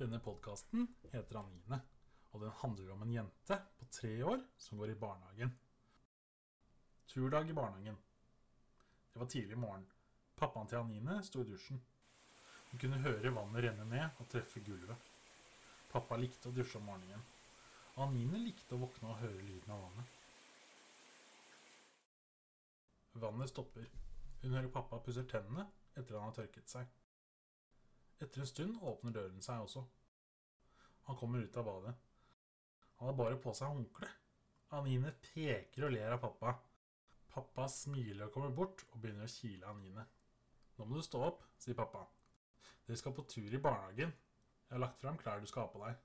Denne podkasten heter Anine, og den handler om en jente på tre år som går i barnehagen. Turdag i barnehagen. Det var tidlig morgen. Pappaen til Anine sto i dusjen. Hun kunne høre vannet renne ned og treffe gulvet. Pappa likte å dusje om morgenen. Og Anine likte å våkne og høre lyden av vannet. Vannet stopper. Hun hører pappa pusser tennene etter han har tørket seg. Etter en stund åpner døren seg også. Han kommer ut av badet. Han har bare på seg håndkle. Anine peker og ler av pappa. Pappa smiler og kommer bort og begynner å kile Anine. Nå må du stå opp, sier pappa. Dere skal på tur i barnehagen. Jeg har lagt fram klær du skal ha på deg.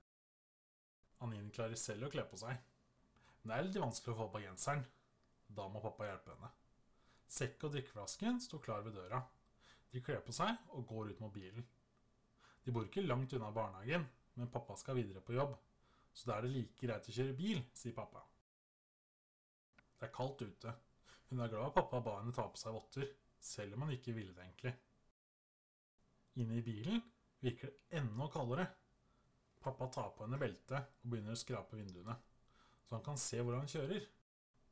Anine klarer selv å kle på seg. Men det er litt vanskelig å få på genseren. Da må pappa hjelpe henne. Sekk og drikkeflasken står klar ved døra. De kler på seg og går ut mot bilen. De bor ikke langt unna barnehagen, men pappa skal videre på jobb. Så da er det like greit å kjøre bil, sier pappa. Det er kaldt ute. Hun er glad pappa ba henne ta på seg votter, selv om han ikke ville det egentlig. Inne i bilen virker det enda kaldere. Pappa tar på henne beltet og begynner å skrape vinduene, så han kan se hvor han kjører.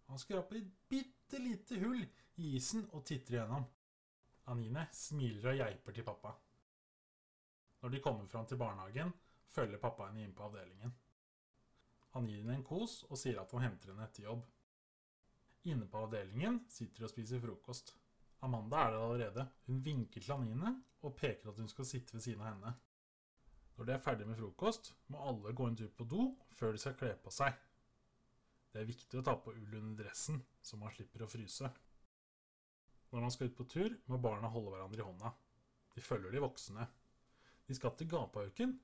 Han skraper et bitte lite hull i isen og titter igjennom. Anine smiler og geiper til pappa. Når de kommer fram til barnehagen, følger pappa henne inn på avdelingen. Han gir henne en kos og sier at han henter henne etter jobb. Inne på avdelingen sitter de og spiser frokost. Amanda er der allerede. Hun vinker til Anine og peker at hun skal sitte ved siden av henne. Når de er ferdig med frokost, må alle gå en tur på do før de skal kle på seg. Det er viktig å ta på ull under dressen, så man slipper å fryse. Når man skal ut på tur, må barna holde hverandre i hånda. De følger de voksne. De skal til gapauken.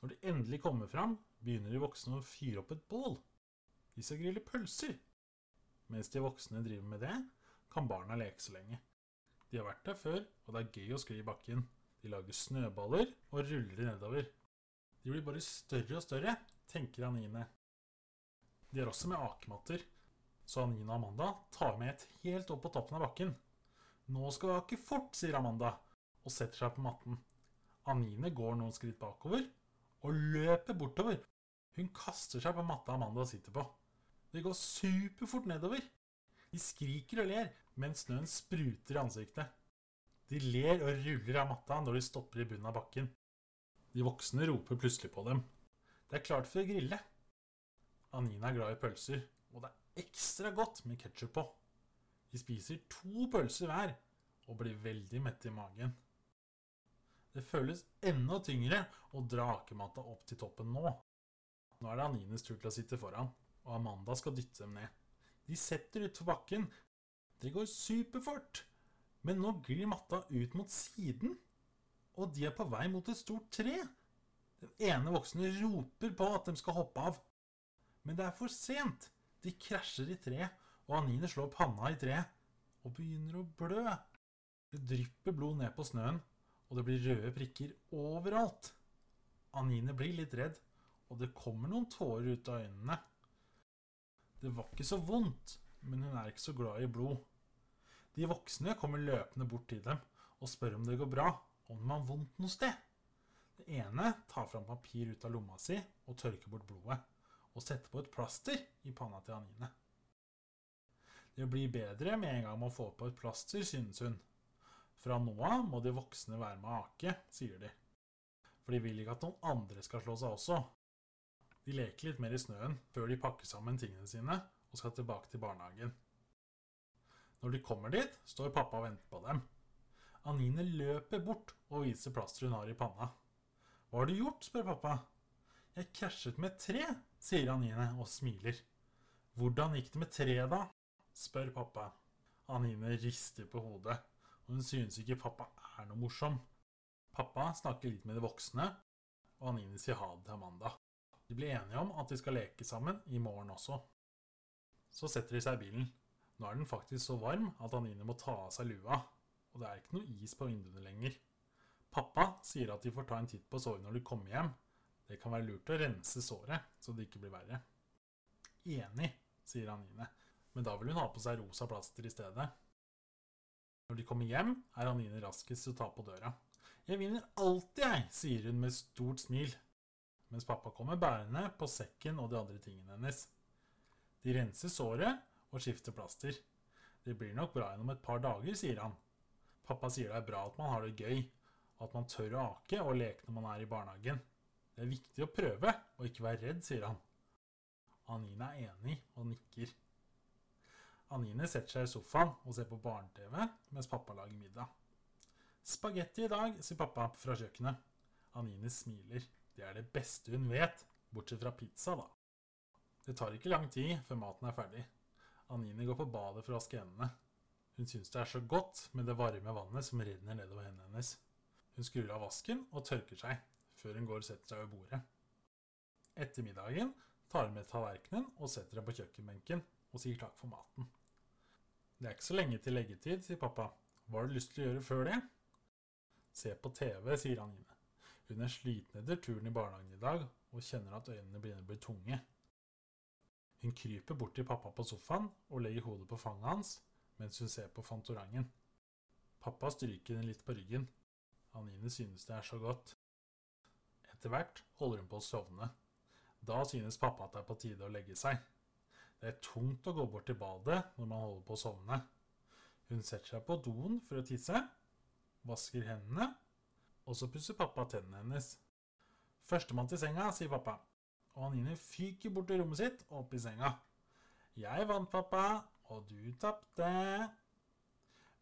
Når de endelig kommer fram, begynner de voksne å fyre opp et bål. De skal grille pølser. Mens de voksne driver med det, kan barna leke så lenge. De har vært der før, og det er gøy å skli i bakken. De lager snøballer og ruller de nedover. De blir bare større og større, tenker Anine. De har også med akematter, så Anine og Amanda tar med et helt opp på toppen av bakken. Nå skal vi ake fort, sier Amanda, og setter seg på matten. Anine går noen skritt bakover og løper bortover. Hun kaster seg på matta Amanda sitter på. Det går superfort nedover. De skriker og ler mens snøen spruter i ansiktet. De ler og ruller av matta når de stopper i bunnen av bakken. De voksne roper plutselig på dem. Det er klart for å grille. Anine er glad i pølser, og det er ekstra godt med ketsjup på. De spiser to pølser hver og blir veldig mette i magen. Det føles enda tyngre å dra akematta opp til toppen nå. Nå er det Anines tur til å sitte foran, og Amanda skal dytte dem ned. De setter utfor bakken. Det går superfort. Men nå glir matta ut mot siden, og de er på vei mot et stort tre. Den ene voksne roper på at de skal hoppe av. Men det er for sent. De krasjer i treet, og Anine slår panna i treet og begynner å blø. Det drypper blod ned på snøen, og det blir røde prikker overalt. Anine blir litt redd, og det kommer noen tårer ut av øynene. Det var ikke så vondt, men hun er ikke så glad i blod. De voksne kommer løpende bort til dem og spør om det går bra, om de har vondt noe sted. Det ene tar fram papir ut av lomma si og tørker bort blodet, og setter på et plaster i panna til Anine. Det blir bedre med en gang man får på et plaster, synes hun. Fra nå av må de voksne være med ake, sier de. For de vil ikke at noen andre skal slå seg også. De leker litt mer i snøen før de pakker sammen tingene sine og skal tilbake til barnehagen. Når de kommer dit, står pappa og venter på dem. Anine løper bort og viser plasteret hun har i panna. Hva har du gjort? spør pappa. Jeg krasjet med et tre, sier Anine og smiler. Hvordan gikk det med treet, da? spør pappa. Anine rister på hodet og hun synes ikke pappa er noe morsom. Pappa snakker litt med de voksne, og Anine sier ha det til Amanda. De blir enige om at de skal leke sammen i morgen også. Så setter de seg i bilen. Nå er den faktisk så varm at Anine må ta av seg lua, og det er ikke noe is på vinduene lenger. Pappa sier at de får ta en titt på såret når de kommer hjem. Det kan være lurt å rense såret, så det ikke blir verre. Enig, sier Anine, men da vil hun ha på seg rosa plaster i stedet. Når de kommer hjem, er Anine raskest til å ta på døra. Jeg vinner alltid, jeg, sier hun med stort smil, mens pappa kommer bærende på sekken og de andre tingene hennes. De renser såret og skifter plaster. Det blir nok bra igjen om et par dager, sier han. Pappa sier det er bra at man har det gøy, og at man tør å ake og leke når man er i barnehagen. Det er viktig å prøve og ikke være redd, sier han. Anine er enig og nikker. Anine setter seg i sofaen og ser på barne-TV mens pappa lager middag. Spagetti i dag, sier pappa fra kjøkkenet. Anine smiler. Det er det beste hun vet, bortsett fra pizza, da. Det tar ikke lang tid før maten er ferdig. Anine går på badet for å vaske hendene. Hun syns det er så godt med det varme vannet som renner nedover hendene hennes. Hun skrur av vasken og tørker seg, før hun går og setter seg ved bordet. Etter middagen tar hun med tallerkenen og setter den på kjøkkenbenken og sier takk for maten. Det er ikke så lenge til leggetid, sier pappa. Hva har du lyst til å gjøre før det? Se på TV, sier Anine. Hun er sliten etter turen i barnehagen i dag og kjenner at øynene begynner å bli tunge. Hun kryper bort til pappa på sofaen og legger hodet på fanget hans mens hun ser på Fantorangen. Pappa stryker henne litt på ryggen. Anine synes det er så godt. Etter hvert holder hun på å sovne. Da synes pappa at det er på tide å legge seg. Det er tungt å gå bort til badet når man holder på å sovne. Hun setter seg på doen for å tisse, vasker hendene, og så pusser pappa tennene hennes. Førstemann til senga, sier pappa, og Anine fyker bort til rommet sitt og opp i senga. Jeg vant, pappa, og du tapte.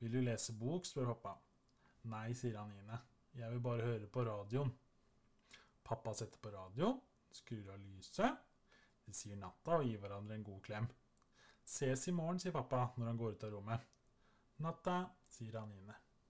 Vil du lese bok, spør pappa. Nei, sier Anine. Jeg vil bare høre på radioen. Pappa setter på radio, skrur av lyset. De sier natta og gir hverandre en god klem. Ses i morgen, sier pappa når han går ut av rommet. Natta, sier Anine.